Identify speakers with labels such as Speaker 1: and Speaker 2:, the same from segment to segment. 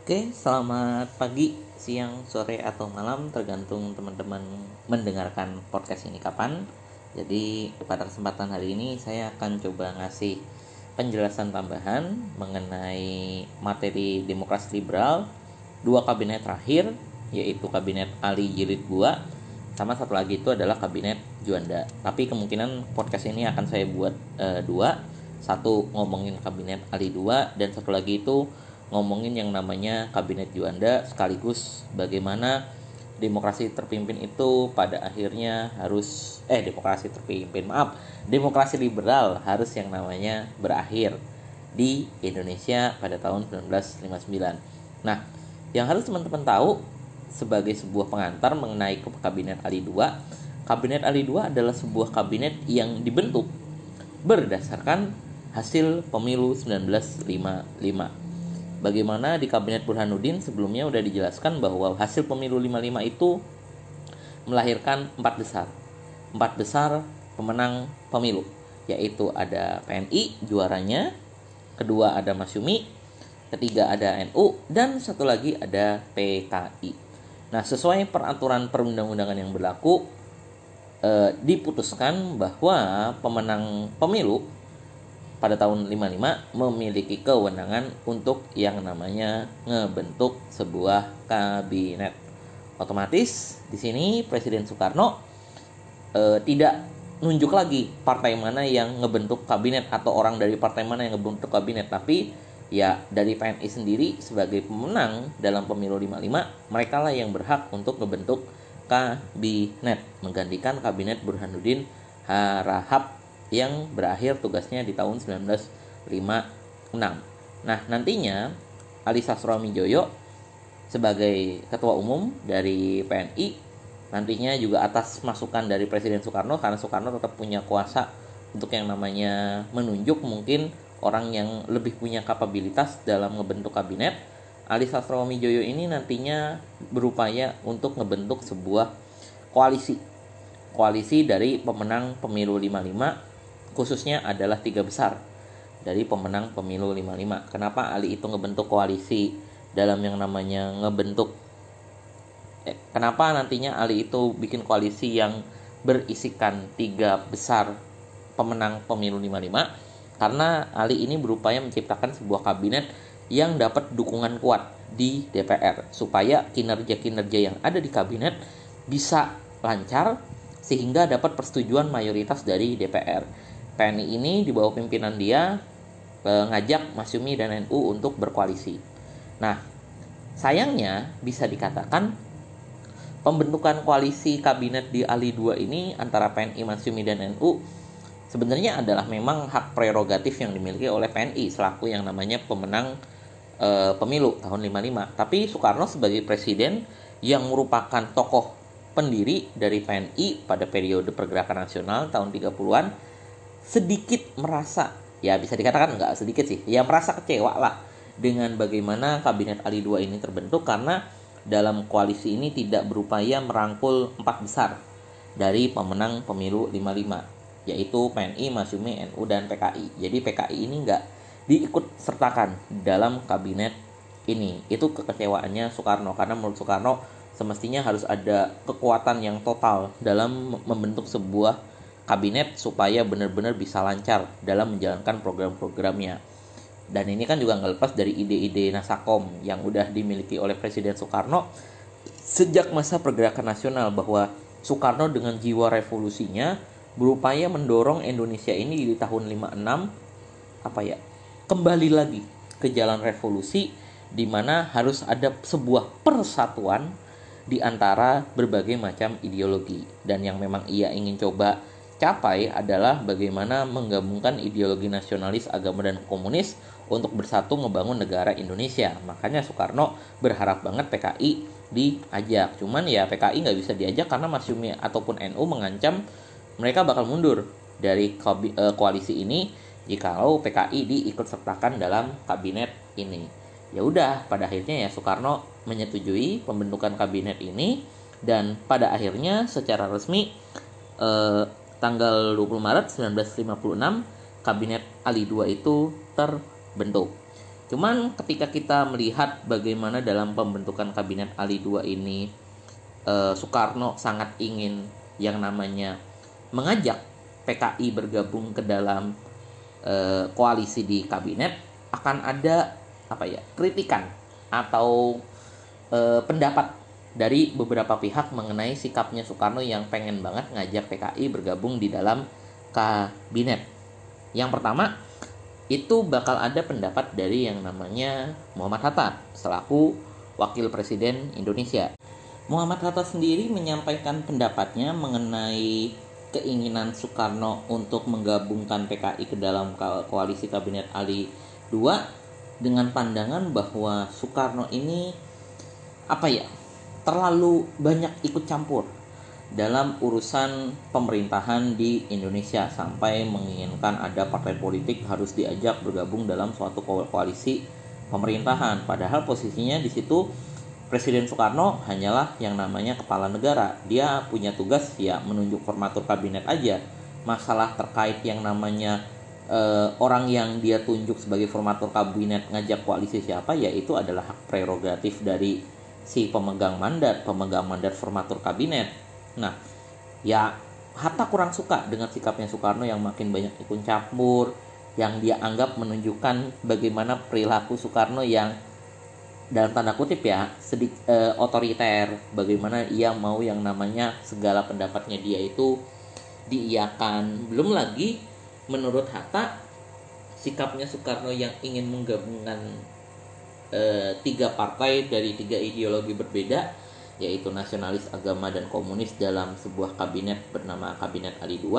Speaker 1: Oke, selamat pagi, siang, sore, atau malam tergantung teman-teman mendengarkan podcast ini kapan. Jadi pada kesempatan hari ini saya akan coba ngasih penjelasan tambahan mengenai materi demokrasi liberal dua kabinet terakhir yaitu kabinet Ali Jilid 2 sama satu lagi itu adalah kabinet Juanda. Tapi kemungkinan podcast ini akan saya buat e, dua, satu ngomongin kabinet Ali 2 dan satu lagi itu ngomongin yang namanya kabinet Juanda sekaligus bagaimana demokrasi terpimpin itu pada akhirnya harus eh demokrasi terpimpin maaf demokrasi liberal harus yang namanya berakhir di Indonesia pada tahun 1959. Nah, yang harus teman-teman tahu sebagai sebuah pengantar mengenai kabinet Ali 2, kabinet Ali 2 adalah sebuah kabinet yang dibentuk berdasarkan hasil pemilu 1955 bagaimana di kabinet Burhanuddin sebelumnya sudah dijelaskan bahwa hasil pemilu 55 itu melahirkan empat besar. Empat besar pemenang pemilu, yaitu ada PNI juaranya, kedua ada Masyumi, ketiga ada NU, dan satu lagi ada PKI. Nah, sesuai peraturan perundang-undangan yang berlaku, eh, diputuskan bahwa pemenang pemilu pada tahun 55 memiliki kewenangan untuk yang namanya ngebentuk sebuah kabinet. Otomatis di sini Presiden Soekarno e, tidak nunjuk lagi partai mana yang ngebentuk kabinet atau orang dari partai mana yang ngebentuk kabinet, tapi ya dari PNI sendiri sebagai pemenang dalam pemilu 55 mereka lah yang berhak untuk ngebentuk kabinet. Menggantikan kabinet Burhanuddin Harahap yang berakhir tugasnya di tahun 1956. Nah, nantinya Ali Sastroamijoyo sebagai ketua umum dari PNI nantinya juga atas masukan dari Presiden Soekarno karena Soekarno tetap punya kuasa untuk yang namanya menunjuk mungkin orang yang lebih punya kapabilitas dalam ngebentuk kabinet. Ali Sastroamijoyo ini nantinya berupaya untuk ngebentuk sebuah koalisi. Koalisi dari pemenang pemilu 55 khususnya adalah tiga besar dari pemenang pemilu 55. Kenapa Ali itu ngebentuk koalisi dalam yang namanya ngebentuk eh, kenapa nantinya Ali itu bikin koalisi yang berisikan tiga besar pemenang pemilu 55 karena Ali ini berupaya menciptakan sebuah kabinet yang dapat dukungan kuat di DPR supaya kinerja-kinerja yang ada di kabinet bisa lancar sehingga dapat persetujuan mayoritas dari DPR. PNI ini di bawah pimpinan dia eh, ngajak Masyumi dan NU untuk berkoalisi. Nah, sayangnya bisa dikatakan pembentukan koalisi kabinet di Ali 2 ini antara PNI, Masyumi dan NU sebenarnya adalah memang hak prerogatif yang dimiliki oleh PNI selaku yang namanya pemenang e, pemilu tahun 55. Tapi Soekarno sebagai presiden yang merupakan tokoh pendiri dari PNI pada periode pergerakan nasional tahun 30-an sedikit merasa ya bisa dikatakan nggak sedikit sih ya merasa kecewa lah dengan bagaimana kabinet Ali 2 ini terbentuk karena dalam koalisi ini tidak berupaya merangkul empat besar dari pemenang pemilu 55 yaitu PNI, Masyumi, NU dan PKI. Jadi PKI ini nggak diikut sertakan dalam kabinet ini. Itu kekecewaannya Soekarno karena menurut Soekarno semestinya harus ada kekuatan yang total dalam membentuk sebuah kabinet supaya benar-benar bisa lancar dalam menjalankan program-programnya. Dan ini kan juga nggak lepas dari ide-ide Nasakom yang udah dimiliki oleh Presiden Soekarno sejak masa pergerakan nasional bahwa Soekarno dengan jiwa revolusinya berupaya mendorong Indonesia ini di tahun 56 apa ya kembali lagi ke jalan revolusi di mana harus ada sebuah persatuan di antara berbagai macam ideologi dan yang memang ia ingin coba capai adalah bagaimana menggabungkan ideologi nasionalis agama dan komunis untuk bersatu ngebangun negara Indonesia. Makanya Soekarno berharap banget PKI diajak. Cuman ya PKI nggak bisa diajak karena Masyumi ataupun NU mengancam mereka bakal mundur dari eh, koalisi ini jikalau PKI diikut sertakan dalam kabinet ini. Ya udah, pada akhirnya ya Soekarno menyetujui pembentukan kabinet ini dan pada akhirnya secara resmi eh, tanggal 20 Maret 1956 kabinet Ali II itu terbentuk. Cuman ketika kita melihat bagaimana dalam pembentukan kabinet Ali II ini eh, Soekarno sangat ingin yang namanya mengajak PKI bergabung ke dalam eh, koalisi di kabinet akan ada apa ya kritikan atau eh, pendapat dari beberapa pihak mengenai sikapnya Soekarno yang pengen banget ngajak PKI bergabung di dalam kabinet. Yang pertama, itu bakal ada pendapat dari yang namanya Muhammad Hatta selaku Wakil Presiden Indonesia. Muhammad Hatta sendiri menyampaikan pendapatnya mengenai keinginan Soekarno untuk menggabungkan PKI ke dalam koalisi kabinet Ali II dengan pandangan bahwa Soekarno ini apa ya terlalu banyak ikut campur dalam urusan pemerintahan di Indonesia sampai menginginkan ada partai politik harus diajak bergabung dalam suatu koalisi pemerintahan. Padahal posisinya di situ Presiden Soekarno hanyalah yang namanya kepala negara. Dia punya tugas ya menunjuk formatur kabinet aja. Masalah terkait yang namanya uh, orang yang dia tunjuk sebagai formatur kabinet ngajak koalisi siapa ya itu adalah hak prerogatif dari si pemegang mandat, pemegang mandat formatur kabinet Nah, ya Hatta kurang suka dengan sikapnya Soekarno yang makin banyak ikut campur, yang dia anggap menunjukkan bagaimana perilaku Soekarno yang dalam tanda kutip ya sedikit eh, otoriter, bagaimana ia mau yang namanya segala pendapatnya dia itu diiakan. Belum lagi menurut Hatta sikapnya Soekarno yang ingin menggabungkan eh, tiga partai dari tiga ideologi berbeda yaitu nasionalis agama dan komunis dalam sebuah kabinet bernama Kabinet Ali II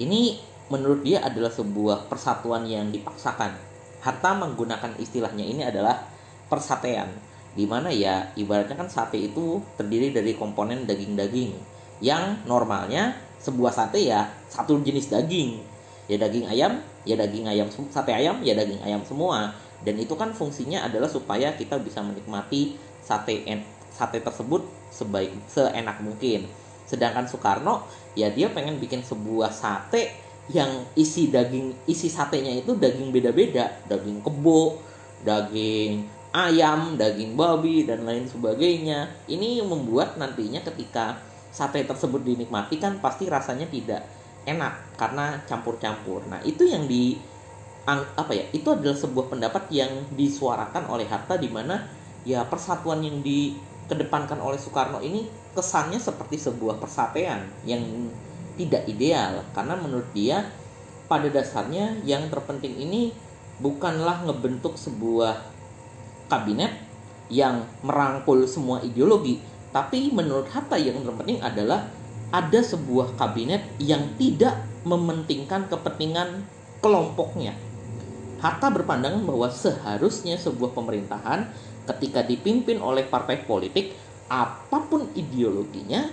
Speaker 1: ini menurut dia adalah sebuah persatuan yang dipaksakan. Hatta menggunakan istilahnya ini adalah persatean di mana ya ibaratnya kan sate itu terdiri dari komponen daging-daging yang normalnya sebuah sate ya satu jenis daging. Ya daging ayam ya daging ayam sate ayam ya daging ayam semua dan itu kan fungsinya adalah supaya kita bisa menikmati sate sate tersebut sebaik seenak mungkin. Sedangkan Soekarno ya dia pengen bikin sebuah sate yang isi daging isi satenya itu daging beda-beda. Daging kebo daging ayam daging babi dan lain sebagainya. Ini membuat nantinya ketika sate tersebut dinikmati kan pasti rasanya tidak enak karena campur-campur. Nah itu yang di apa ya itu adalah sebuah pendapat yang disuarakan oleh Hatta di mana ya persatuan yang di kedepankan oleh Soekarno ini kesannya seperti sebuah persatean yang tidak ideal. Karena menurut dia pada dasarnya yang terpenting ini bukanlah ngebentuk sebuah kabinet yang merangkul semua ideologi tapi menurut Hatta yang terpenting adalah ada sebuah kabinet yang tidak mementingkan kepentingan kelompoknya Hatta berpandangan bahwa seharusnya sebuah pemerintahan ketika dipimpin oleh partai politik apa pun ideologinya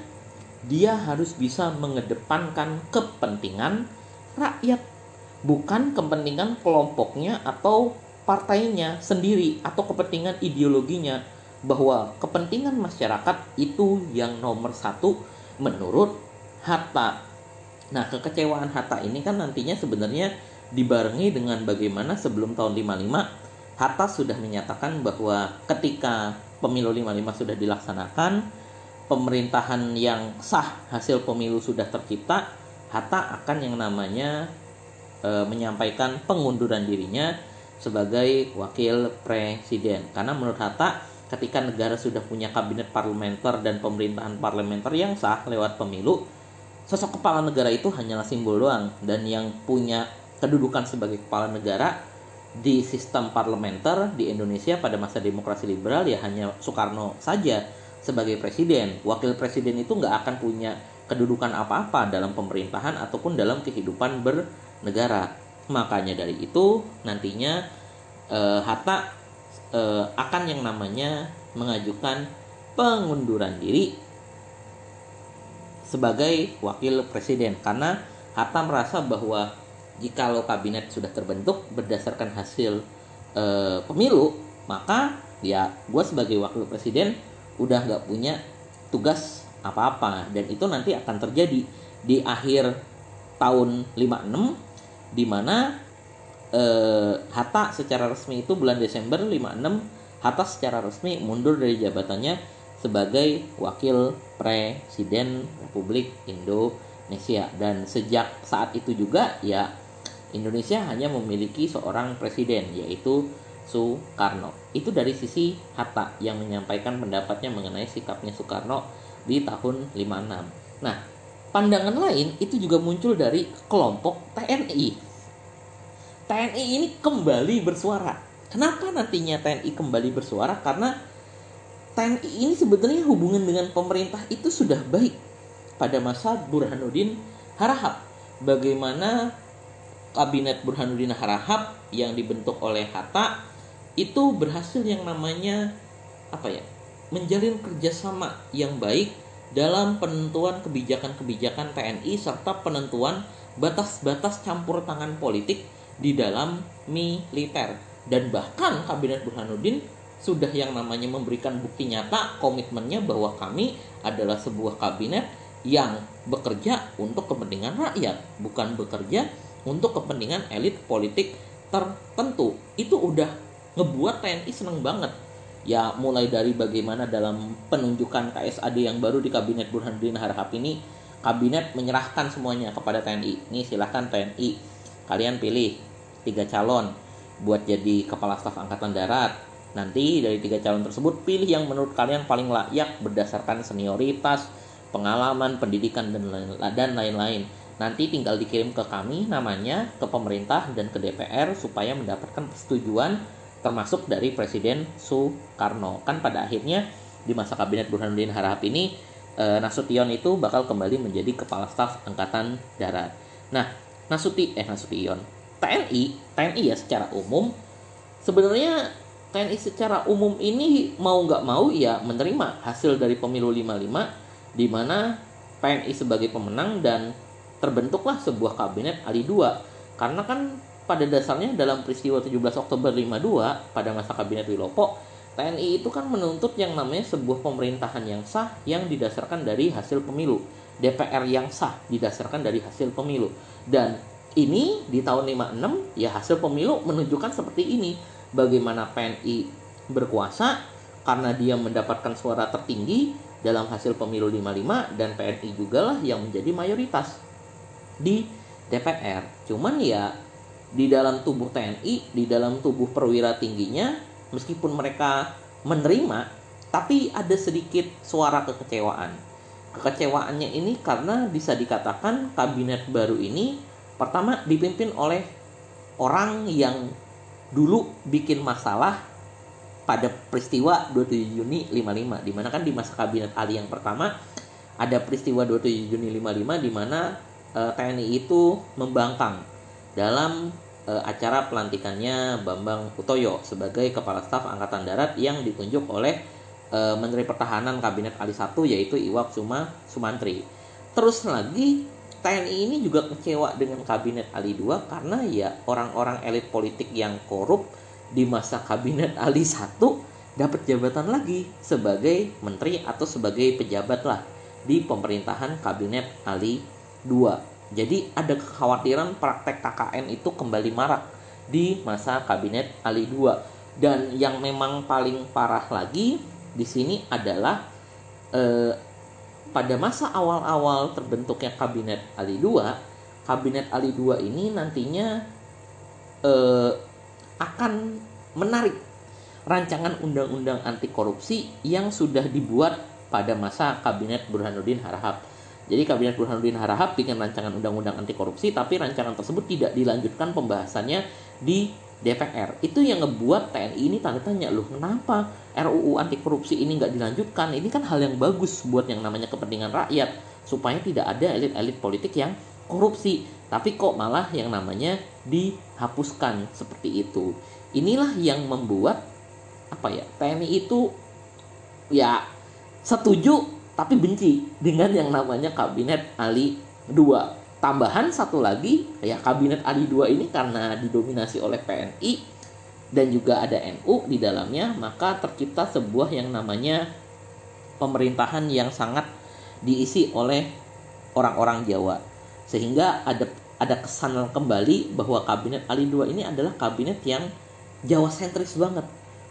Speaker 1: dia harus bisa mengedepankan kepentingan rakyat bukan kepentingan kelompoknya atau partainya sendiri atau kepentingan ideologinya bahwa kepentingan masyarakat itu yang nomor satu menurut Hatta. Nah kekecewaan Hatta ini kan nantinya sebenarnya dibarengi dengan bagaimana sebelum tahun 55 Hatta sudah menyatakan bahwa ketika pemilu 55 sudah dilaksanakan, pemerintahan yang sah hasil pemilu sudah tercipta, Hatta akan yang namanya e, menyampaikan pengunduran dirinya sebagai wakil presiden. Karena menurut Hatta, ketika negara sudah punya kabinet parlementer dan pemerintahan parlementer yang sah lewat pemilu, sosok kepala negara itu hanyalah simbol doang dan yang punya kedudukan sebagai kepala negara di sistem parlementer di Indonesia pada masa demokrasi liberal ya hanya Soekarno saja sebagai presiden. Wakil presiden itu nggak akan punya kedudukan apa-apa dalam pemerintahan ataupun dalam kehidupan bernegara. Makanya dari itu nantinya eh, Hatta eh, akan yang namanya mengajukan pengunduran diri sebagai wakil presiden karena Hatta merasa bahwa jikalau kabinet sudah terbentuk berdasarkan hasil e, pemilu maka ya gue sebagai wakil presiden udah nggak punya tugas apa-apa. Dan itu nanti akan terjadi di akhir tahun 56 di mana eh, Hatta secara resmi itu bulan Desember 56 Hatta secara resmi mundur dari jabatannya sebagai wakil presiden Republik Indonesia. Dan sejak saat itu juga ya Indonesia hanya memiliki seorang presiden yaitu Soekarno. Itu dari sisi Hatta yang menyampaikan pendapatnya mengenai sikapnya Soekarno di tahun 56. Nah, pandangan lain itu juga muncul dari kelompok TNI. TNI ini kembali bersuara. Kenapa nantinya TNI kembali bersuara? Karena TNI ini sebenarnya hubungan dengan pemerintah itu sudah baik pada masa Burhanuddin Harahap. Bagaimana kabinet Burhanuddin Harahap yang dibentuk oleh Hatta itu berhasil yang namanya apa ya menjalin kerjasama yang baik dalam penentuan kebijakan-kebijakan TNI serta penentuan batas-batas campur tangan politik di dalam militer. Dan bahkan kabinet Burhanuddin sudah yang namanya memberikan bukti nyata komitmennya bahwa kami adalah sebuah kabinet yang bekerja untuk kepentingan rakyat bukan bekerja untuk kepentingan elit politik tertentu itu udah ngebuat TNI seneng banget ya mulai dari bagaimana dalam penunjukan KSAD yang baru di kabinet Burhanuddin Harahap ini kabinet menyerahkan semuanya kepada TNI ini silahkan TNI kalian pilih tiga calon buat jadi kepala staf angkatan darat nanti dari tiga calon tersebut pilih yang menurut kalian paling layak berdasarkan senioritas pengalaman pendidikan dan lain-lain nanti tinggal dikirim ke kami namanya ke pemerintah dan ke DPR supaya mendapatkan persetujuan termasuk dari Presiden Soekarno. Kan pada akhirnya di masa kabinet Burhanuddin Harahap ini e, Nasution itu bakal kembali menjadi kepala staf angkatan darat. Nah, Nasuti eh Nasution, TNI, TNI ya secara umum sebenarnya TNI secara umum ini mau nggak mau ya menerima hasil dari pemilu 55 di mana TNI sebagai pemenang dan terbentuklah sebuah kabinet Ali 2 karena kan pada dasarnya dalam peristiwa 17 Oktober 52 pada masa kabinet Wilopo TNI itu kan menuntut yang namanya sebuah pemerintahan yang sah yang didasarkan dari hasil pemilu. DPR yang sah didasarkan dari hasil pemilu. Dan ini di tahun 56 ya hasil pemilu menunjukkan seperti ini. Bagaimana PNI berkuasa karena dia mendapatkan suara tertinggi dalam hasil pemilu 55 dan PNI juga lah yang menjadi mayoritas di DPR cuman ya di dalam tubuh TNI, di dalam tubuh perwira tingginya, meskipun mereka menerima, tapi ada sedikit suara kekecewaan. Kekecewaannya ini karena bisa dikatakan kabinet baru ini pertama dipimpin oleh orang yang dulu bikin masalah pada peristiwa 27 Juni 55 di mana kan di masa kabinet Ali yang pertama ada peristiwa 27 Juni 55 di mana eh, TNI itu membangkang dalam e, acara pelantikannya Bambang Utoyo sebagai Kepala Staf Angkatan Darat yang ditunjuk oleh e, Menteri Pertahanan Kabinet Ali 1 yaitu Iwak Suma Sumantri. Terus lagi TNI ini juga kecewa dengan Kabinet Ali 2 karena ya orang-orang elit politik yang korup di masa Kabinet Ali 1 dapat jabatan lagi sebagai menteri atau sebagai pejabat lah di pemerintahan Kabinet Ali 2 jadi ada kekhawatiran praktek KKN itu kembali marak di masa kabinet Ali II. Dan yang memang paling parah lagi di sini adalah eh, pada masa awal-awal terbentuknya kabinet Ali II, kabinet Ali II ini nantinya eh, akan menarik rancangan undang-undang anti korupsi yang sudah dibuat pada masa kabinet Burhanuddin Harahap jadi Kabinet Burhanuddin Harahap bikin rancangan undang-undang anti korupsi tapi rancangan tersebut tidak dilanjutkan pembahasannya di DPR. Itu yang ngebuat TNI ini tanda tanya loh kenapa RUU anti korupsi ini nggak dilanjutkan? Ini kan hal yang bagus buat yang namanya kepentingan rakyat supaya tidak ada elit-elit politik yang korupsi. Tapi kok malah yang namanya dihapuskan seperti itu. Inilah yang membuat apa ya TNI itu ya setuju tapi benci dengan yang namanya kabinet Ali II. Tambahan satu lagi, ya kabinet Ali II ini karena didominasi oleh PNI dan juga ada NU di dalamnya, maka tercipta sebuah yang namanya pemerintahan yang sangat diisi oleh orang-orang Jawa. Sehingga ada ada kesan kembali bahwa kabinet Ali II ini adalah kabinet yang Jawa sentris banget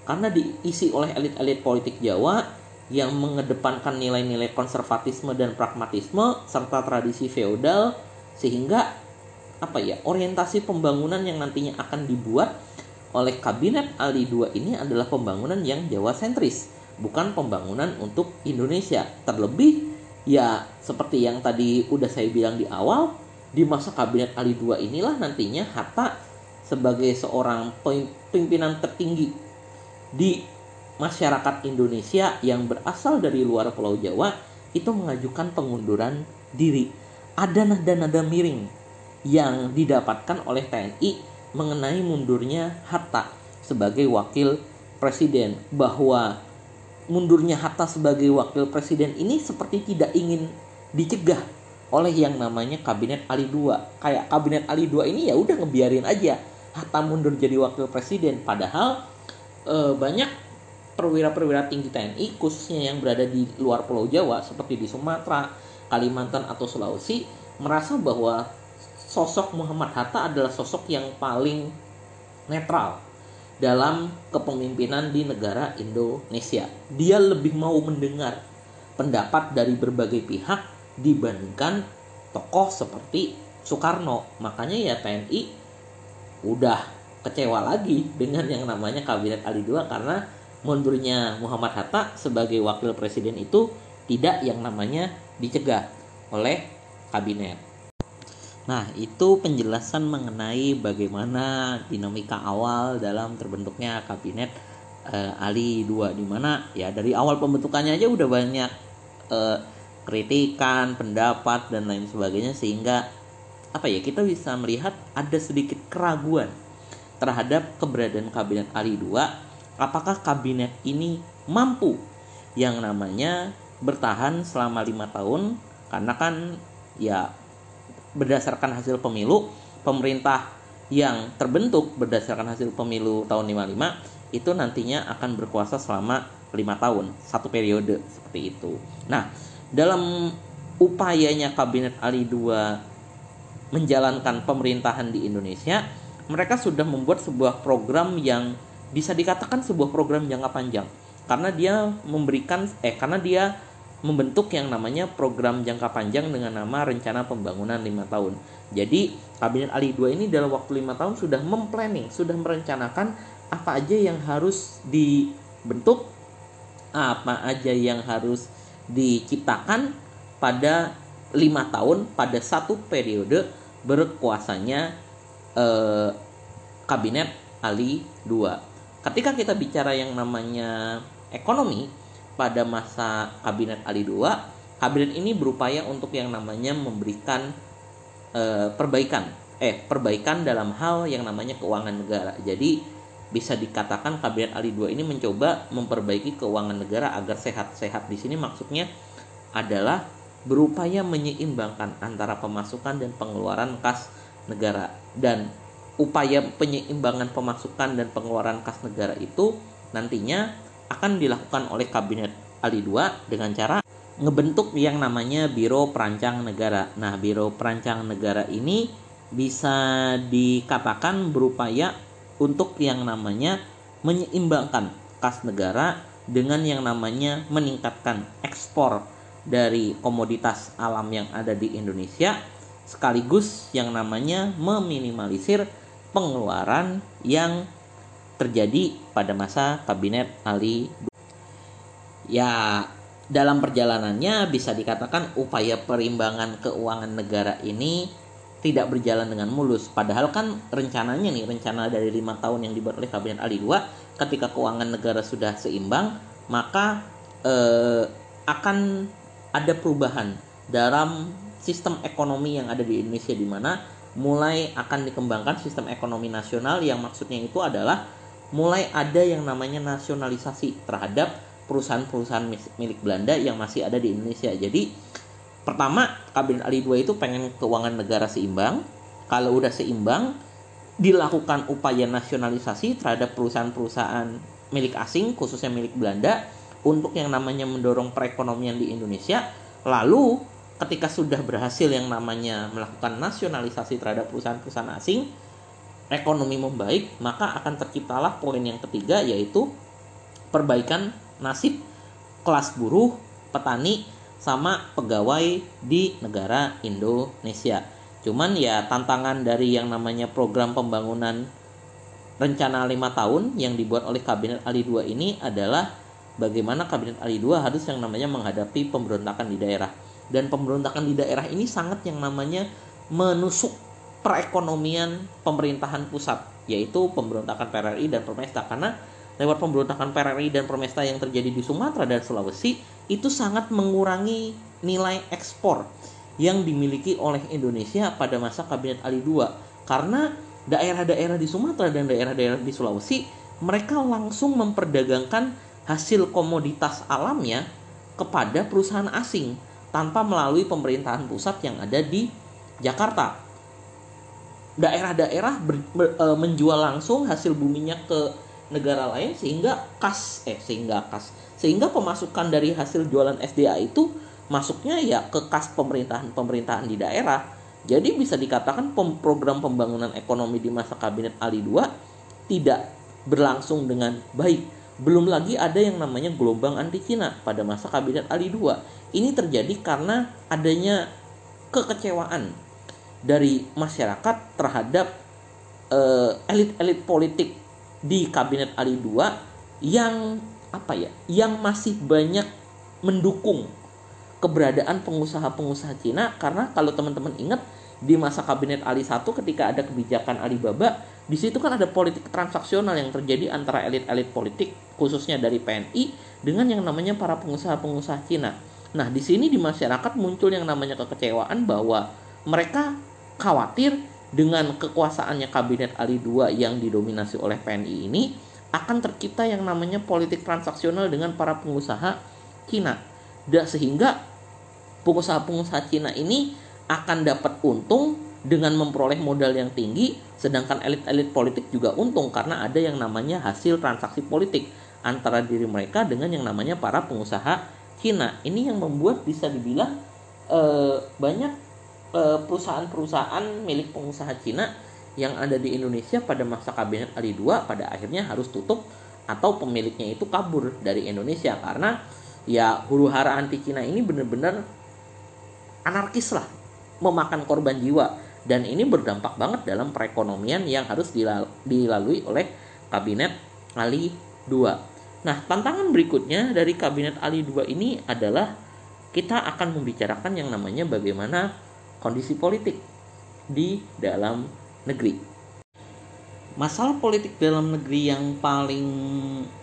Speaker 1: karena diisi oleh elit-elit politik Jawa yang mengedepankan nilai-nilai konservatisme dan pragmatisme serta tradisi feodal sehingga apa ya orientasi pembangunan yang nantinya akan dibuat oleh kabinet Ali II ini adalah pembangunan yang Jawa sentris bukan pembangunan untuk Indonesia. Terlebih ya seperti yang tadi udah saya bilang di awal di masa kabinet Ali II inilah nantinya Hatta sebagai seorang pimpinan tertinggi di masyarakat Indonesia yang berasal dari luar Pulau Jawa itu mengajukan pengunduran diri. Ada nada-nada miring yang didapatkan oleh TNI mengenai mundurnya Hatta sebagai wakil presiden bahwa mundurnya Hatta sebagai wakil presiden ini seperti tidak ingin dicegah oleh yang namanya kabinet Ali II. Kayak kabinet Ali II ini ya udah ngebiarin aja Hatta mundur jadi wakil presiden padahal e, banyak perwira-perwira tinggi TNI khususnya yang berada di luar Pulau Jawa seperti di Sumatera, Kalimantan atau Sulawesi merasa bahwa sosok Muhammad Hatta adalah sosok yang paling netral dalam kepemimpinan di negara Indonesia. Dia lebih mau mendengar pendapat dari berbagai pihak dibandingkan tokoh seperti Soekarno. Makanya ya TNI udah kecewa lagi dengan yang namanya kabinet Ali II karena mundurnya Muhammad Hatta sebagai wakil presiden itu tidak yang namanya dicegah oleh kabinet. Nah, itu penjelasan mengenai bagaimana dinamika awal dalam terbentuknya kabinet uh, Ali II di mana ya dari awal pembentukannya aja udah banyak uh, kritikan, pendapat dan lain sebagainya sehingga apa ya kita bisa melihat ada sedikit keraguan terhadap keberadaan kabinet Ali II apakah kabinet ini mampu yang namanya bertahan selama lima tahun karena kan ya berdasarkan hasil pemilu pemerintah yang terbentuk berdasarkan hasil pemilu tahun 55 itu nantinya akan berkuasa selama lima tahun satu periode seperti itu. Nah dalam upayanya kabinet Ali II menjalankan pemerintahan di Indonesia, mereka sudah membuat sebuah program yang bisa dikatakan sebuah program jangka panjang karena dia memberikan eh karena dia membentuk yang namanya program jangka panjang dengan nama rencana pembangunan lima tahun. Jadi kabinet Ali II ini dalam waktu lima tahun sudah memplanning, sudah merencanakan apa aja yang harus dibentuk, apa aja yang harus diciptakan pada lima tahun pada satu periode berkuasanya eh, kabinet Ali II. Ketika kita bicara yang namanya ekonomi, pada masa kabinet Ali II, kabinet ini berupaya untuk yang namanya memberikan e, perbaikan, eh perbaikan dalam hal yang namanya keuangan negara. Jadi bisa dikatakan kabinet Ali II ini mencoba memperbaiki keuangan negara agar sehat-sehat. Di sini maksudnya adalah berupaya menyeimbangkan antara pemasukan dan pengeluaran kas negara dan upaya penyeimbangan pemasukan dan pengeluaran kas negara itu nantinya akan dilakukan oleh kabinet Ali II dengan cara ngebentuk yang namanya Biro Perancang Negara. Nah, Biro Perancang Negara ini bisa dikatakan berupaya untuk yang namanya menyeimbangkan kas negara dengan yang namanya meningkatkan ekspor dari komoditas alam yang ada di Indonesia sekaligus yang namanya meminimalisir pengeluaran yang terjadi pada masa kabinet Ali. Ya, dalam perjalanannya bisa dikatakan upaya perimbangan keuangan negara ini tidak berjalan dengan mulus. Padahal kan rencananya nih, rencana dari lima tahun yang dibuat oleh kabinet Ali II, ketika keuangan negara sudah seimbang, maka eh, akan ada perubahan dalam sistem ekonomi yang ada di Indonesia di mana mulai akan dikembangkan sistem ekonomi nasional yang maksudnya itu adalah mulai ada yang namanya nasionalisasi terhadap perusahaan-perusahaan milik Belanda yang masih ada di Indonesia. Jadi pertama kabinet Ali II itu pengen keuangan negara seimbang. Kalau udah seimbang, dilakukan upaya nasionalisasi terhadap perusahaan-perusahaan milik asing khususnya milik Belanda untuk yang namanya mendorong perekonomian di Indonesia. Lalu ketika sudah berhasil yang namanya melakukan nasionalisasi terhadap perusahaan-perusahaan asing, ekonomi membaik, maka akan terciptalah poin yang ketiga yaitu perbaikan nasib kelas buruh, petani, sama pegawai di negara Indonesia. Cuman ya tantangan dari yang namanya program pembangunan rencana lima tahun yang dibuat oleh Kabinet Ali II ini adalah bagaimana Kabinet Ali II harus yang namanya menghadapi pemberontakan di daerah dan pemberontakan di daerah ini sangat yang namanya menusuk perekonomian pemerintahan pusat yaitu pemberontakan PRRI dan Permesta. Karena lewat pemberontakan PRRI dan Permesta yang terjadi di Sumatera dan Sulawesi itu sangat mengurangi nilai ekspor yang dimiliki oleh Indonesia pada masa Kabinet Ali II karena daerah-daerah di Sumatera dan daerah-daerah di Sulawesi mereka langsung memperdagangkan hasil komoditas alamnya kepada perusahaan asing tanpa melalui pemerintahan pusat yang ada di Jakarta. Daerah-daerah e, menjual langsung hasil buminya ke negara lain sehingga kas eh sehingga kas sehingga pemasukan dari hasil jualan SDA itu masuknya ya ke kas pemerintahan-pemerintahan di daerah. Jadi bisa dikatakan program pembangunan ekonomi di masa kabinet Ali II tidak berlangsung dengan baik. Belum lagi ada yang namanya gelombang anti Cina pada masa kabinet Ali II ini terjadi karena adanya kekecewaan dari masyarakat terhadap uh, elit-elit politik di kabinet Ali II yang apa ya, yang masih banyak mendukung keberadaan pengusaha-pengusaha Cina. Karena kalau teman-teman ingat di masa kabinet Ali I ketika ada kebijakan Alibaba di situ kan ada politik transaksional yang terjadi antara elit-elit politik khususnya dari PNI dengan yang namanya para pengusaha-pengusaha Cina Nah, di sini di masyarakat muncul yang namanya kekecewaan bahwa mereka khawatir dengan kekuasaannya kabinet Ali II yang didominasi oleh PNI ini akan tercipta yang namanya politik transaksional dengan para pengusaha Cina. Dan sehingga pengusaha-pengusaha Cina ini akan dapat untung dengan memperoleh modal yang tinggi, sedangkan elit-elit politik juga untung karena ada yang namanya hasil transaksi politik antara diri mereka dengan yang namanya para pengusaha Cina. Ini yang membuat bisa dibilang e, banyak eh, perusahaan-perusahaan milik pengusaha Cina yang ada di Indonesia pada masa kabinet Ali II pada akhirnya harus tutup atau pemiliknya itu kabur dari Indonesia karena ya huru hara anti Cina ini benar-benar anarkis lah memakan korban jiwa dan ini berdampak banget dalam perekonomian yang harus dilalui oleh kabinet Ali II. Nah, tantangan berikutnya dari kabinet Ali II ini adalah kita akan membicarakan yang namanya bagaimana kondisi politik di dalam negeri. Masalah politik dalam negeri yang paling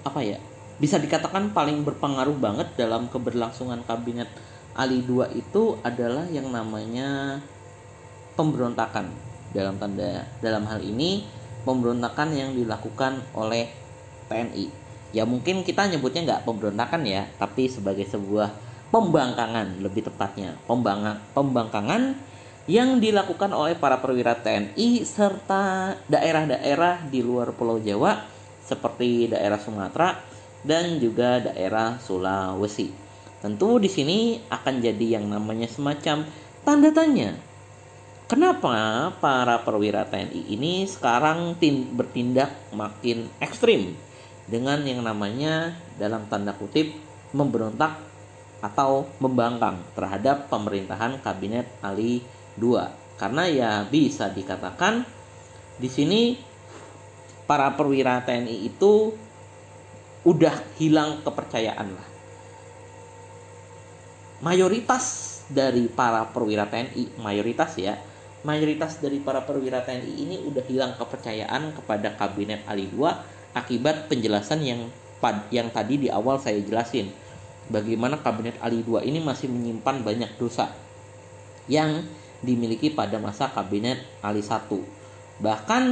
Speaker 1: apa ya? Bisa dikatakan paling berpengaruh banget dalam keberlangsungan kabinet Ali II itu adalah yang namanya pemberontakan dalam tanda dalam hal ini pemberontakan yang dilakukan oleh TNI ya mungkin kita nyebutnya nggak pemberontakan ya tapi sebagai sebuah pembangkangan lebih tepatnya pembang pembangkangan yang dilakukan oleh para perwira TNI serta daerah-daerah di luar Pulau Jawa seperti daerah Sumatera dan juga daerah Sulawesi. Tentu di sini akan jadi yang namanya semacam tanda tanya. Kenapa para perwira TNI ini sekarang bertindak makin ekstrim dengan yang namanya dalam tanda kutip memberontak atau membangkang terhadap pemerintahan kabinet Ali II. Karena ya bisa dikatakan di sini para perwira TNI itu udah hilang kepercayaan lah. Mayoritas dari para perwira TNI, mayoritas ya, mayoritas dari para perwira TNI ini udah hilang kepercayaan kepada kabinet Ali II akibat penjelasan yang pad yang tadi di awal saya jelasin bagaimana kabinet Ali II ini masih menyimpan banyak dosa yang dimiliki pada masa kabinet Ali I. Bahkan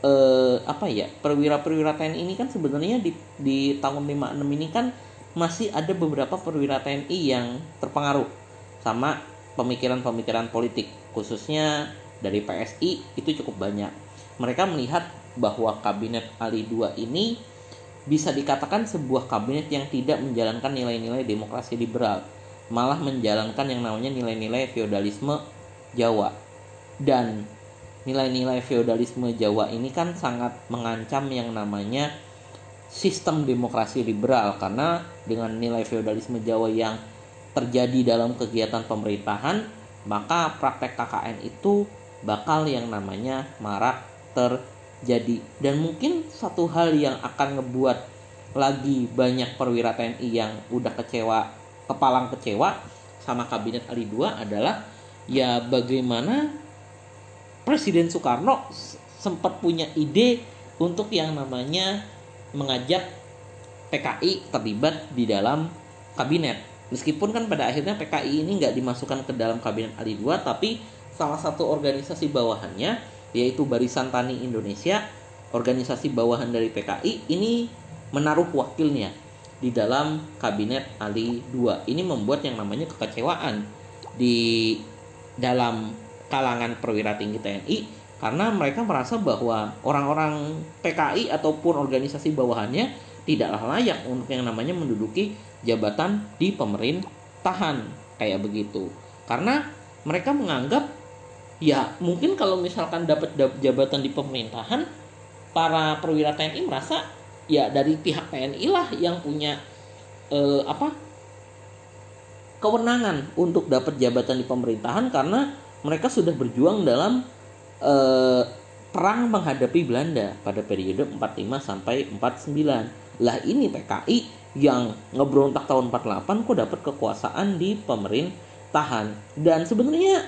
Speaker 1: eh, apa ya perwira-perwira TNI ini kan sebenarnya di, di tahun 56 ini kan masih ada beberapa perwira TNI yang terpengaruh sama pemikiran-pemikiran politik khususnya dari PSI itu cukup banyak. Mereka melihat bahwa kabinet Ali II ini bisa dikatakan sebuah kabinet yang tidak menjalankan nilai-nilai demokrasi liberal malah menjalankan yang namanya nilai-nilai feodalisme Jawa dan nilai-nilai feodalisme Jawa ini kan sangat mengancam yang namanya sistem demokrasi liberal karena dengan nilai feodalisme Jawa yang terjadi dalam kegiatan pemerintahan maka praktek KKN itu bakal yang namanya marak terjadi dan mungkin satu hal yang akan ngebuat lagi banyak perwira TNI yang udah kecewa kepalang kecewa sama kabinet Ali II adalah ya bagaimana Presiden Soekarno sempat punya ide untuk yang namanya mengajak PKI terlibat di dalam kabinet. Meskipun kan pada akhirnya PKI ini nggak dimasukkan ke dalam kabinet Ali II, tapi salah satu organisasi bawahannya yaitu Barisan Tani Indonesia, organisasi bawahan dari PKI ini menaruh wakilnya di dalam kabinet Ali II. Ini membuat yang namanya kekecewaan di dalam kalangan perwira tinggi TNI karena mereka merasa bahwa orang-orang PKI ataupun organisasi bawahannya tidaklah layak untuk yang namanya menduduki jabatan di pemerintahan kayak begitu. Karena mereka menganggap ya mungkin kalau misalkan dapat jabatan di pemerintahan para perwira TNI merasa ya dari pihak TNI lah yang punya eh, apa kewenangan untuk dapat jabatan di pemerintahan karena mereka sudah berjuang dalam uh, perang menghadapi Belanda pada periode 45 sampai 49. Lah ini PKI yang ngebrontak tahun 48 kok dapat kekuasaan di pemerintahan. Dan sebenarnya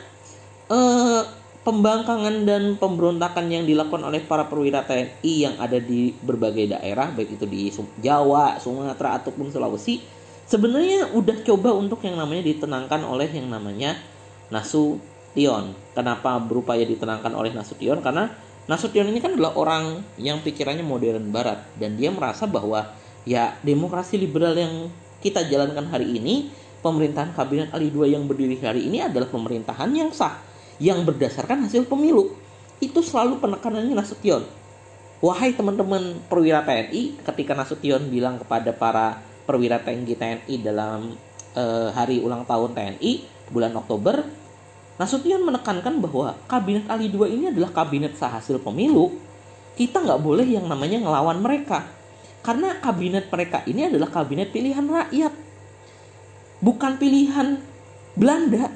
Speaker 1: uh, pembangkangan dan pemberontakan yang dilakukan oleh para perwira TNI yang ada di berbagai daerah baik itu di Jawa, Sumatera ataupun Sulawesi sebenarnya udah coba untuk yang namanya ditenangkan oleh yang namanya Nasu Nasution. Kenapa berupaya ditenangkan oleh Nasution? Karena Nasution ini kan adalah orang yang pikirannya modern barat dan dia merasa bahwa ya demokrasi liberal yang kita jalankan hari ini, pemerintahan kabinet Ali II yang berdiri hari ini adalah pemerintahan yang sah yang berdasarkan hasil pemilu. Itu selalu penekanannya Nasution. Wahai teman-teman perwira TNI, ketika Nasution bilang kepada para perwira tinggi TNI dalam uh, hari ulang tahun TNI bulan Oktober Nasution menekankan bahwa kabinet Ali II ini adalah kabinet hasil pemilu. Kita nggak boleh yang namanya ngelawan mereka. Karena kabinet mereka ini adalah kabinet pilihan rakyat. Bukan pilihan Belanda.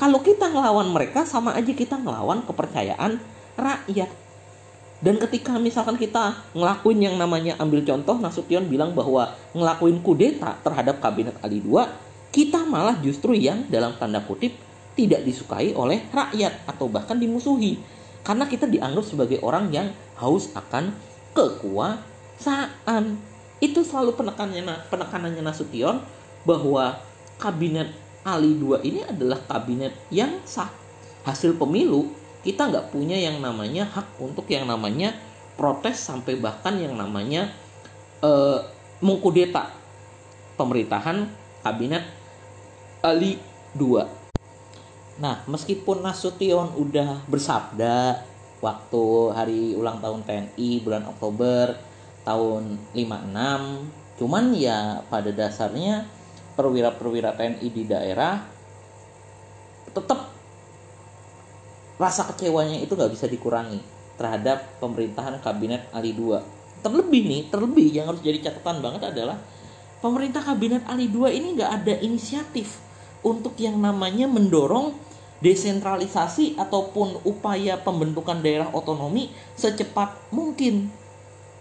Speaker 1: Kalau kita ngelawan mereka sama aja kita ngelawan kepercayaan rakyat. Dan ketika misalkan kita ngelakuin yang namanya ambil contoh Nasution bilang bahwa ngelakuin kudeta terhadap kabinet Ali II, kita malah justru yang dalam tanda kutip tidak disukai oleh rakyat atau bahkan dimusuhi. Karena kita dianggap sebagai orang yang haus akan kekuasaan. Itu selalu penekanannya penekanannya Nasution bahwa kabinet Ali II ini adalah kabinet yang sah. Hasil pemilu kita nggak punya yang namanya hak untuk yang namanya protes sampai bahkan yang namanya uh, mengkudeta pemerintahan kabinet Ali II Nah, meskipun Nasution udah bersabda waktu hari ulang tahun TNI bulan Oktober tahun 56, cuman ya pada dasarnya perwira-perwira TNI di daerah tetap rasa kecewanya itu gak bisa dikurangi terhadap pemerintahan kabinet Ali II. Terlebih nih, terlebih yang harus jadi catatan banget adalah pemerintah kabinet Ali II ini gak ada inisiatif untuk yang namanya mendorong desentralisasi ataupun upaya pembentukan daerah otonomi secepat mungkin.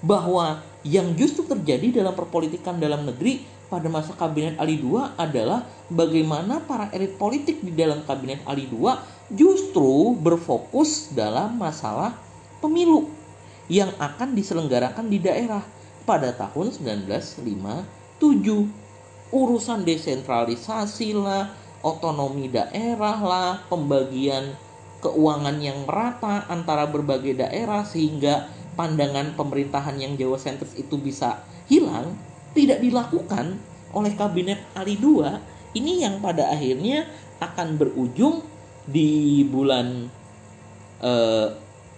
Speaker 1: Bahwa yang justru terjadi dalam perpolitikan dalam negeri pada masa kabinet Ali II adalah bagaimana para elit politik di dalam kabinet Ali II justru berfokus dalam masalah pemilu yang akan diselenggarakan di daerah pada tahun 1957 urusan desentralisasi lah, otonomi daerah lah, pembagian keuangan yang merata antara berbagai daerah sehingga pandangan pemerintahan yang Jawa sentris itu bisa hilang tidak dilakukan oleh kabinet Ali II ini yang pada akhirnya akan berujung di bulan eh,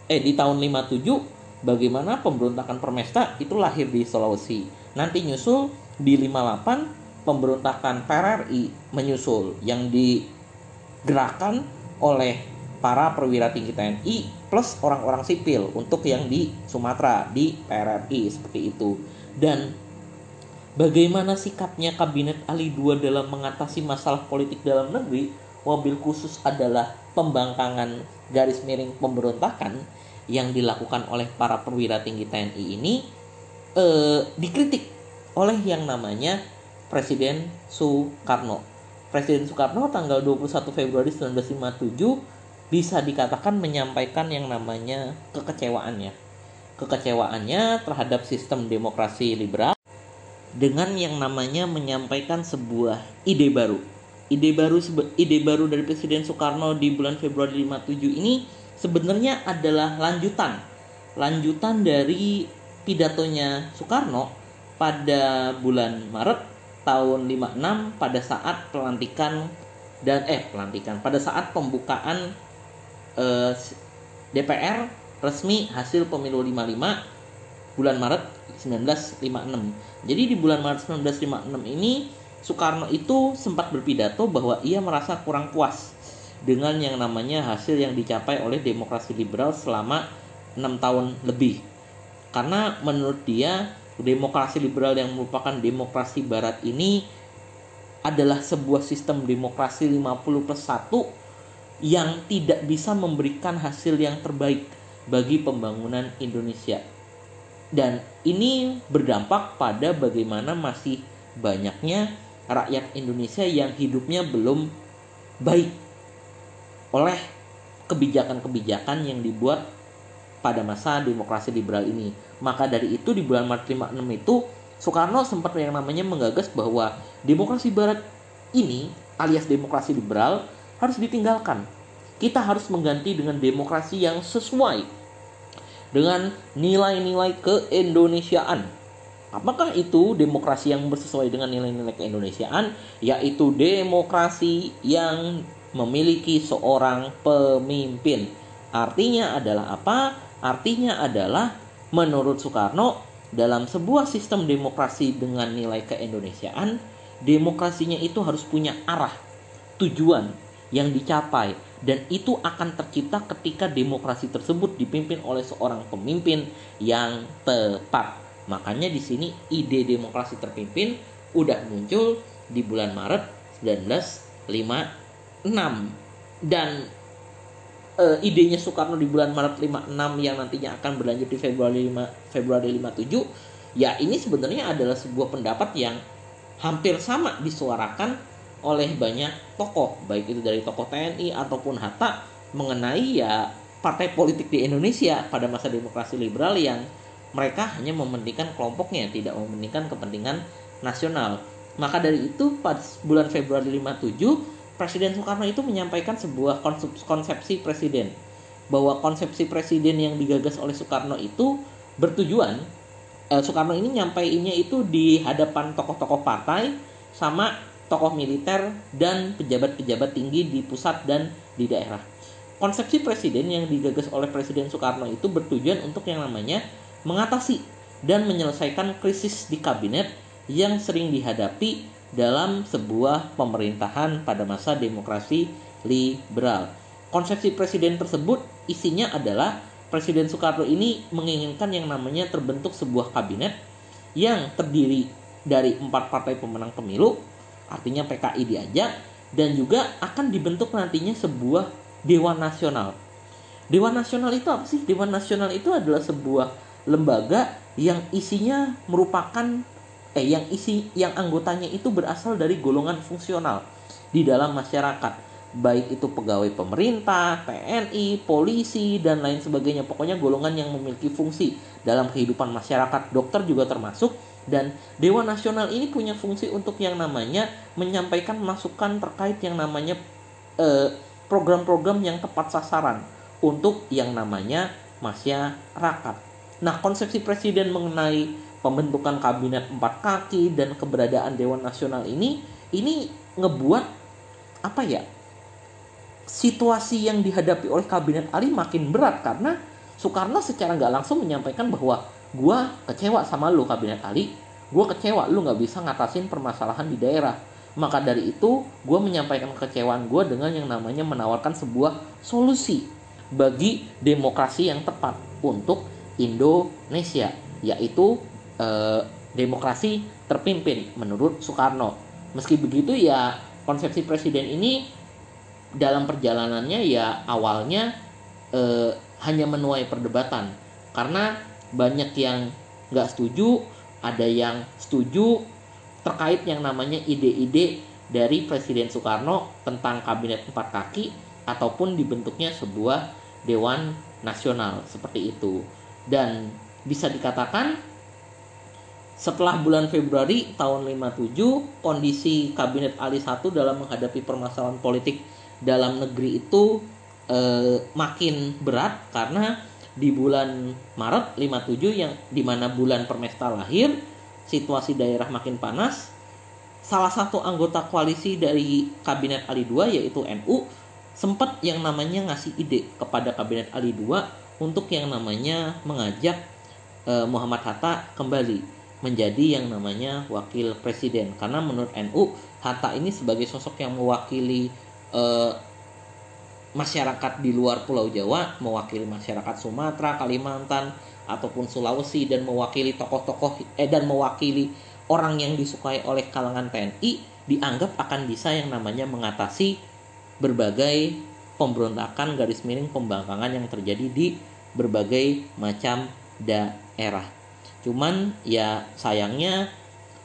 Speaker 1: eh di tahun 57 bagaimana pemberontakan Permesta itu lahir di Sulawesi. Nanti nyusul di 58 pemberontakan PRRI menyusul yang digerakkan oleh para perwira tinggi TNI plus orang-orang sipil untuk yang di Sumatera di PRRI seperti itu. Dan bagaimana sikapnya kabinet Ali II dalam mengatasi masalah politik dalam negeri? Mobil khusus adalah pembangkangan garis miring pemberontakan yang dilakukan oleh para perwira tinggi TNI ini eh, dikritik oleh yang namanya Presiden Soekarno. Presiden Soekarno tanggal 21 Februari 1957 bisa dikatakan menyampaikan yang namanya kekecewaannya. Kekecewaannya terhadap sistem demokrasi liberal dengan yang namanya menyampaikan sebuah ide baru. Ide baru ide baru dari Presiden Soekarno di bulan Februari 57 ini sebenarnya adalah lanjutan lanjutan dari pidatonya Soekarno pada bulan Maret tahun 56 pada saat pelantikan dan eh pelantikan pada saat pembukaan eh, DPR resmi hasil pemilu 55 bulan Maret 1956. Jadi di bulan Maret 1956 ini Soekarno itu sempat berpidato bahwa ia merasa kurang puas dengan yang namanya hasil yang dicapai oleh demokrasi liberal selama 6 tahun lebih. Karena menurut dia demokrasi liberal yang merupakan demokrasi barat ini adalah sebuah sistem demokrasi 50 plus 1 yang tidak bisa memberikan hasil yang terbaik bagi pembangunan Indonesia. Dan ini berdampak pada bagaimana masih banyaknya rakyat Indonesia yang hidupnya belum baik oleh kebijakan-kebijakan yang dibuat pada masa demokrasi liberal ini. Maka dari itu di bulan Maret 56 itu Soekarno sempat yang namanya menggagas bahwa demokrasi barat ini alias demokrasi liberal harus ditinggalkan. Kita harus mengganti dengan demokrasi yang sesuai dengan nilai-nilai keindonesiaan. Apakah itu demokrasi yang bersesuai dengan nilai-nilai keindonesiaan? Yaitu demokrasi yang memiliki seorang pemimpin. Artinya adalah apa? Artinya adalah menurut Soekarno dalam sebuah sistem demokrasi dengan nilai keindonesiaan, demokrasinya itu harus punya arah, tujuan, yang dicapai dan itu akan tercipta ketika demokrasi tersebut dipimpin oleh seorang pemimpin yang tepat. Makanya di sini ide demokrasi terpimpin udah muncul di bulan Maret 1956 dan e, idenya Soekarno di bulan Maret 56 yang nantinya akan berlanjut di Februari 5 Februari 57 ya ini sebenarnya adalah sebuah pendapat yang hampir sama disuarakan oleh banyak tokoh baik itu dari tokoh TNI ataupun Hatta mengenai ya partai politik di Indonesia pada masa demokrasi liberal yang mereka hanya mementingkan kelompoknya tidak mementingkan kepentingan nasional. Maka dari itu pada bulan Februari 57 Presiden Soekarno itu menyampaikan sebuah konsepsi presiden bahwa konsepsi presiden yang digagas oleh Soekarno itu bertujuan eh, Soekarno ini nyampainya itu di hadapan tokoh-tokoh partai sama tokoh militer, dan pejabat-pejabat tinggi di pusat dan di daerah. Konsepsi presiden yang digagas oleh Presiden Soekarno itu bertujuan untuk yang namanya mengatasi dan menyelesaikan krisis di kabinet yang sering dihadapi dalam sebuah pemerintahan pada masa demokrasi liberal. Konsepsi presiden tersebut isinya adalah Presiden Soekarno ini menginginkan yang namanya terbentuk sebuah kabinet yang terdiri dari empat partai pemenang pemilu artinya PKI diajak dan juga akan dibentuk nantinya sebuah Dewan Nasional. Dewan Nasional itu apa sih? Dewan Nasional itu adalah sebuah lembaga yang isinya merupakan eh yang isi yang anggotanya itu berasal dari golongan fungsional di dalam masyarakat baik itu pegawai pemerintah, TNI, polisi dan lain sebagainya. Pokoknya golongan yang memiliki fungsi dalam kehidupan masyarakat. Dokter juga termasuk dan Dewan Nasional ini punya fungsi untuk yang namanya menyampaikan masukan terkait yang namanya eh, program-program yang tepat sasaran untuk yang namanya masyarakat. Nah, konsepsi presiden mengenai pembentukan kabinet empat kaki dan keberadaan Dewan Nasional ini ini ngebuat apa ya? Situasi yang dihadapi oleh kabinet Ali makin berat karena Soekarno secara nggak langsung menyampaikan bahwa gue kecewa sama lu kabinet Ali gue kecewa lu nggak bisa ngatasin permasalahan di daerah maka dari itu gue menyampaikan kekecewaan gue dengan yang namanya menawarkan sebuah solusi bagi demokrasi yang tepat untuk Indonesia yaitu eh, demokrasi terpimpin menurut Soekarno. Meski begitu ya konsepsi presiden ini dalam perjalanannya ya awalnya eh, hanya menuai perdebatan. Karena banyak yang nggak setuju ada yang setuju terkait yang namanya ide-ide dari Presiden Soekarno tentang kabinet empat kaki ataupun dibentuknya sebuah dewan nasional seperti itu. Dan bisa dikatakan setelah bulan Februari tahun 57 kondisi kabinet Ali 1 dalam menghadapi permasalahan politik dalam negeri itu eh, makin berat karena di bulan Maret 57 yang di mana bulan Permesta lahir situasi daerah makin panas. Salah satu anggota koalisi dari kabinet Ali II yaitu NU sempat yang namanya ngasih ide kepada kabinet Ali II untuk yang namanya mengajak eh, Muhammad Hatta kembali menjadi yang namanya wakil presiden karena menurut NU Hatta ini sebagai sosok yang mewakili eh, masyarakat di luar Pulau Jawa, mewakili masyarakat Sumatera, Kalimantan, ataupun Sulawesi dan mewakili tokoh-tokoh eh dan mewakili orang yang disukai oleh kalangan TNI dianggap akan bisa yang namanya mengatasi berbagai pemberontakan garis miring pembangkangan yang terjadi di berbagai macam daerah. Cuman ya sayangnya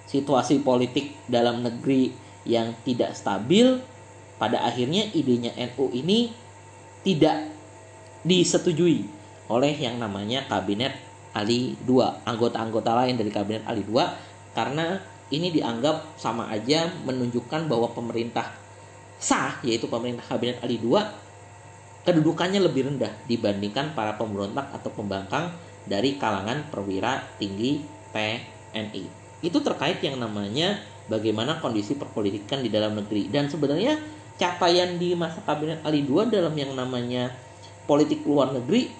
Speaker 1: situasi politik dalam negeri yang tidak stabil pada akhirnya idenya NU ini tidak disetujui oleh yang namanya kabinet Ali II, anggota-anggota lain dari kabinet Ali II karena ini dianggap sama aja menunjukkan bahwa pemerintah sah yaitu pemerintah kabinet Ali II kedudukannya lebih rendah dibandingkan para pemberontak atau pembangkang dari kalangan perwira tinggi TNI. Itu terkait yang namanya bagaimana kondisi perpolitikan di dalam negeri dan sebenarnya capaian di masa kabinet Ali II dalam yang namanya politik luar negeri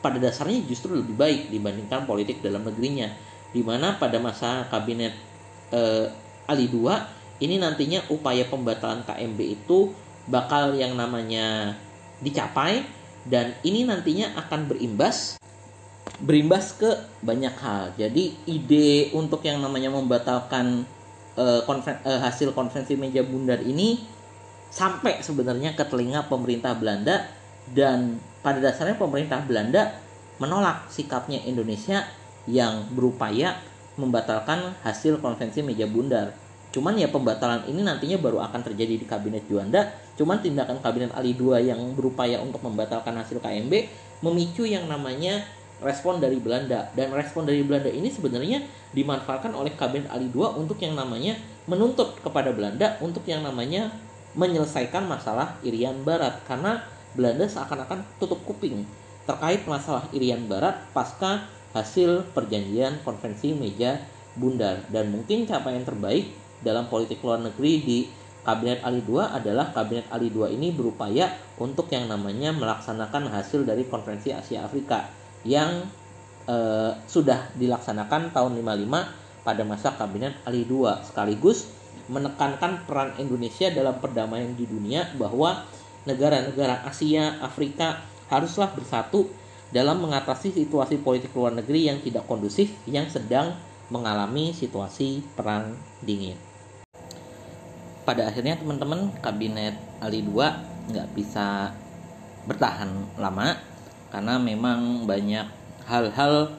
Speaker 1: pada dasarnya justru lebih baik dibandingkan politik dalam negerinya di mana pada masa kabinet eh, Ali II ini nantinya upaya pembatalan KMB itu bakal yang namanya dicapai dan ini nantinya akan berimbas berimbas ke banyak hal. Jadi ide untuk yang namanya membatalkan uh, konven, uh, hasil konvensi meja bundar ini sampai sebenarnya ke telinga pemerintah Belanda dan pada dasarnya pemerintah Belanda menolak sikapnya Indonesia yang berupaya membatalkan hasil konvensi meja bundar. Cuman ya pembatalan ini nantinya baru akan terjadi di kabinet Juanda. Cuman tindakan kabinet Ali II yang berupaya untuk membatalkan hasil KMB memicu yang namanya respon dari Belanda. Dan respon dari Belanda ini sebenarnya dimanfaatkan oleh kabinet Ali II untuk yang namanya menuntut kepada Belanda untuk yang namanya menyelesaikan masalah Irian Barat. Karena Belanda seakan-akan tutup kuping terkait masalah Irian Barat pasca hasil perjanjian konvensi meja bundar. Dan mungkin capaian terbaik dalam politik luar negeri di Kabinet Ali II adalah Kabinet Ali II ini berupaya untuk yang namanya melaksanakan hasil dari konferensi Asia Afrika yang eh, sudah dilaksanakan tahun 55 pada masa Kabinet Ali II sekaligus menekankan peran Indonesia dalam perdamaian di dunia bahwa negara-negara Asia, Afrika haruslah bersatu dalam mengatasi situasi politik luar negeri yang tidak kondusif yang sedang mengalami situasi perang dingin. Pada akhirnya teman-teman kabinet Ali II nggak bisa bertahan lama karena memang banyak hal-hal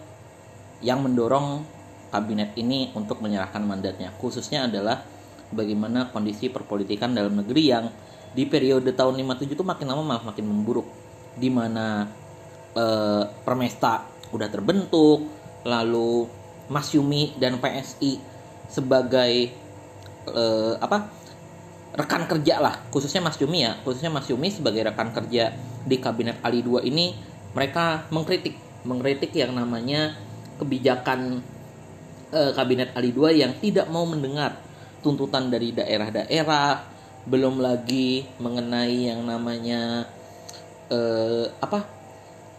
Speaker 1: yang mendorong kabinet ini untuk menyerahkan mandatnya. Khususnya adalah bagaimana kondisi perpolitikan dalam negeri yang di periode tahun 57 itu makin lama malah makin memburuk. Di mana e, Permesta udah terbentuk lalu Mas Yumi dan PSI sebagai e, apa rekan kerja lah. Khususnya Mas Yumi ya. Khususnya Mas Yumi sebagai rekan kerja di kabinet Ali 2 ini mereka mengkritik mengkritik yang namanya kebijakan e, kabinet Ali 2 yang tidak mau mendengar tuntutan dari daerah-daerah belum lagi mengenai yang namanya eh, apa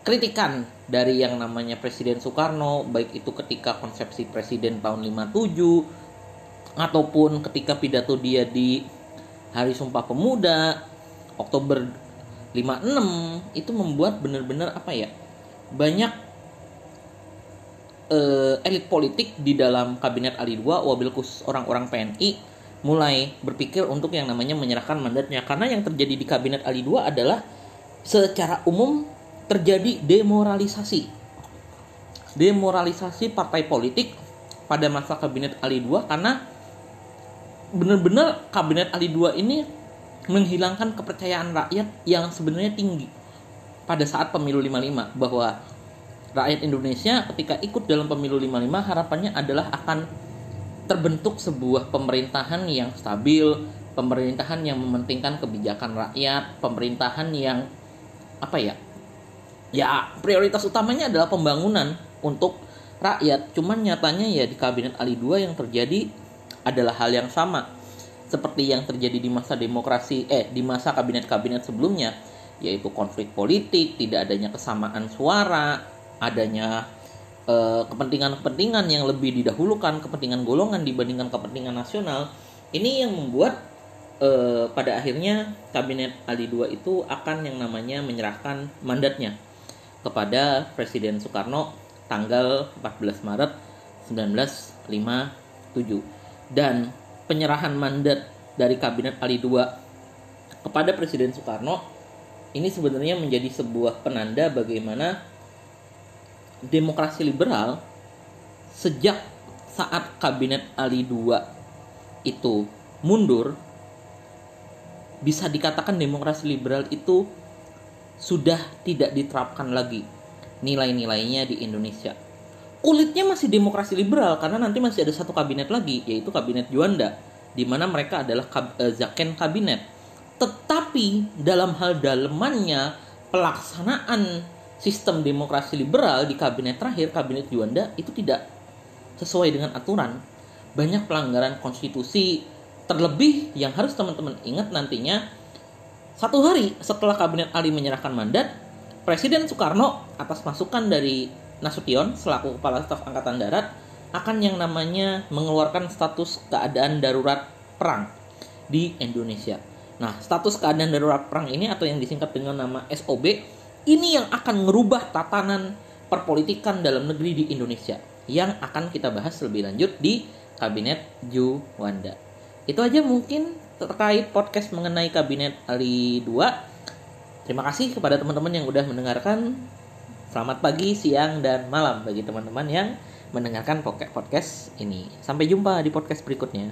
Speaker 1: kritikan dari yang namanya Presiden Soekarno baik itu ketika konsepsi presiden tahun 57 ataupun ketika pidato dia di Hari Sumpah Pemuda Oktober 56 itu membuat benar-benar apa ya banyak uh, elit politik di dalam kabinet Ali II wabil khusus orang-orang PNI mulai berpikir untuk yang namanya menyerahkan mandatnya. Karena yang terjadi di kabinet Ali II adalah secara umum terjadi demoralisasi. Demoralisasi partai politik pada masa kabinet Ali II karena benar-benar kabinet Ali II ini menghilangkan kepercayaan rakyat yang sebenarnya tinggi pada saat pemilu 55 bahwa rakyat Indonesia ketika ikut dalam pemilu 55 harapannya adalah akan terbentuk sebuah pemerintahan yang stabil, pemerintahan yang mementingkan kebijakan rakyat, pemerintahan yang apa ya? Ya, prioritas utamanya adalah pembangunan untuk rakyat. Cuman nyatanya ya di kabinet Ali II yang terjadi adalah hal yang sama seperti yang terjadi di masa demokrasi eh di masa kabinet-kabinet sebelumnya yaitu konflik politik, tidak adanya kesamaan suara, adanya kepentingan kepentingan-kepentingan yang lebih didahulukan kepentingan golongan dibandingkan kepentingan nasional ini yang membuat uh, pada akhirnya kabinet Ali II itu akan yang namanya menyerahkan mandatnya kepada Presiden Soekarno tanggal 14 Maret 1957 dan penyerahan mandat dari kabinet Ali II kepada Presiden Soekarno ini sebenarnya menjadi sebuah penanda bagaimana demokrasi liberal sejak saat kabinet Ali II itu mundur bisa dikatakan demokrasi liberal itu sudah tidak diterapkan lagi nilai-nilainya di Indonesia. Kulitnya masih demokrasi liberal karena nanti masih ada satu kabinet lagi yaitu kabinet Juanda di mana mereka adalah kab, eh, zaken kabinet. Tetapi dalam hal dalemannya pelaksanaan sistem demokrasi liberal di kabinet terakhir kabinet Juanda itu tidak sesuai dengan aturan banyak pelanggaran konstitusi terlebih yang harus teman-teman ingat nantinya satu hari setelah kabinet Ali menyerahkan mandat Presiden Soekarno atas masukan dari Nasution selaku kepala staf angkatan darat akan yang namanya mengeluarkan status keadaan darurat perang di Indonesia. Nah, status keadaan darurat perang ini atau yang disingkat dengan nama SOB ini yang akan merubah tatanan perpolitikan dalam negeri di Indonesia yang akan kita bahas lebih lanjut di Kabinet Juwanda. Itu aja mungkin terkait podcast mengenai Kabinet Ali 2. Terima kasih kepada teman-teman yang udah mendengarkan. Selamat pagi, siang, dan malam bagi teman-teman yang mendengarkan podcast ini. Sampai jumpa di podcast berikutnya.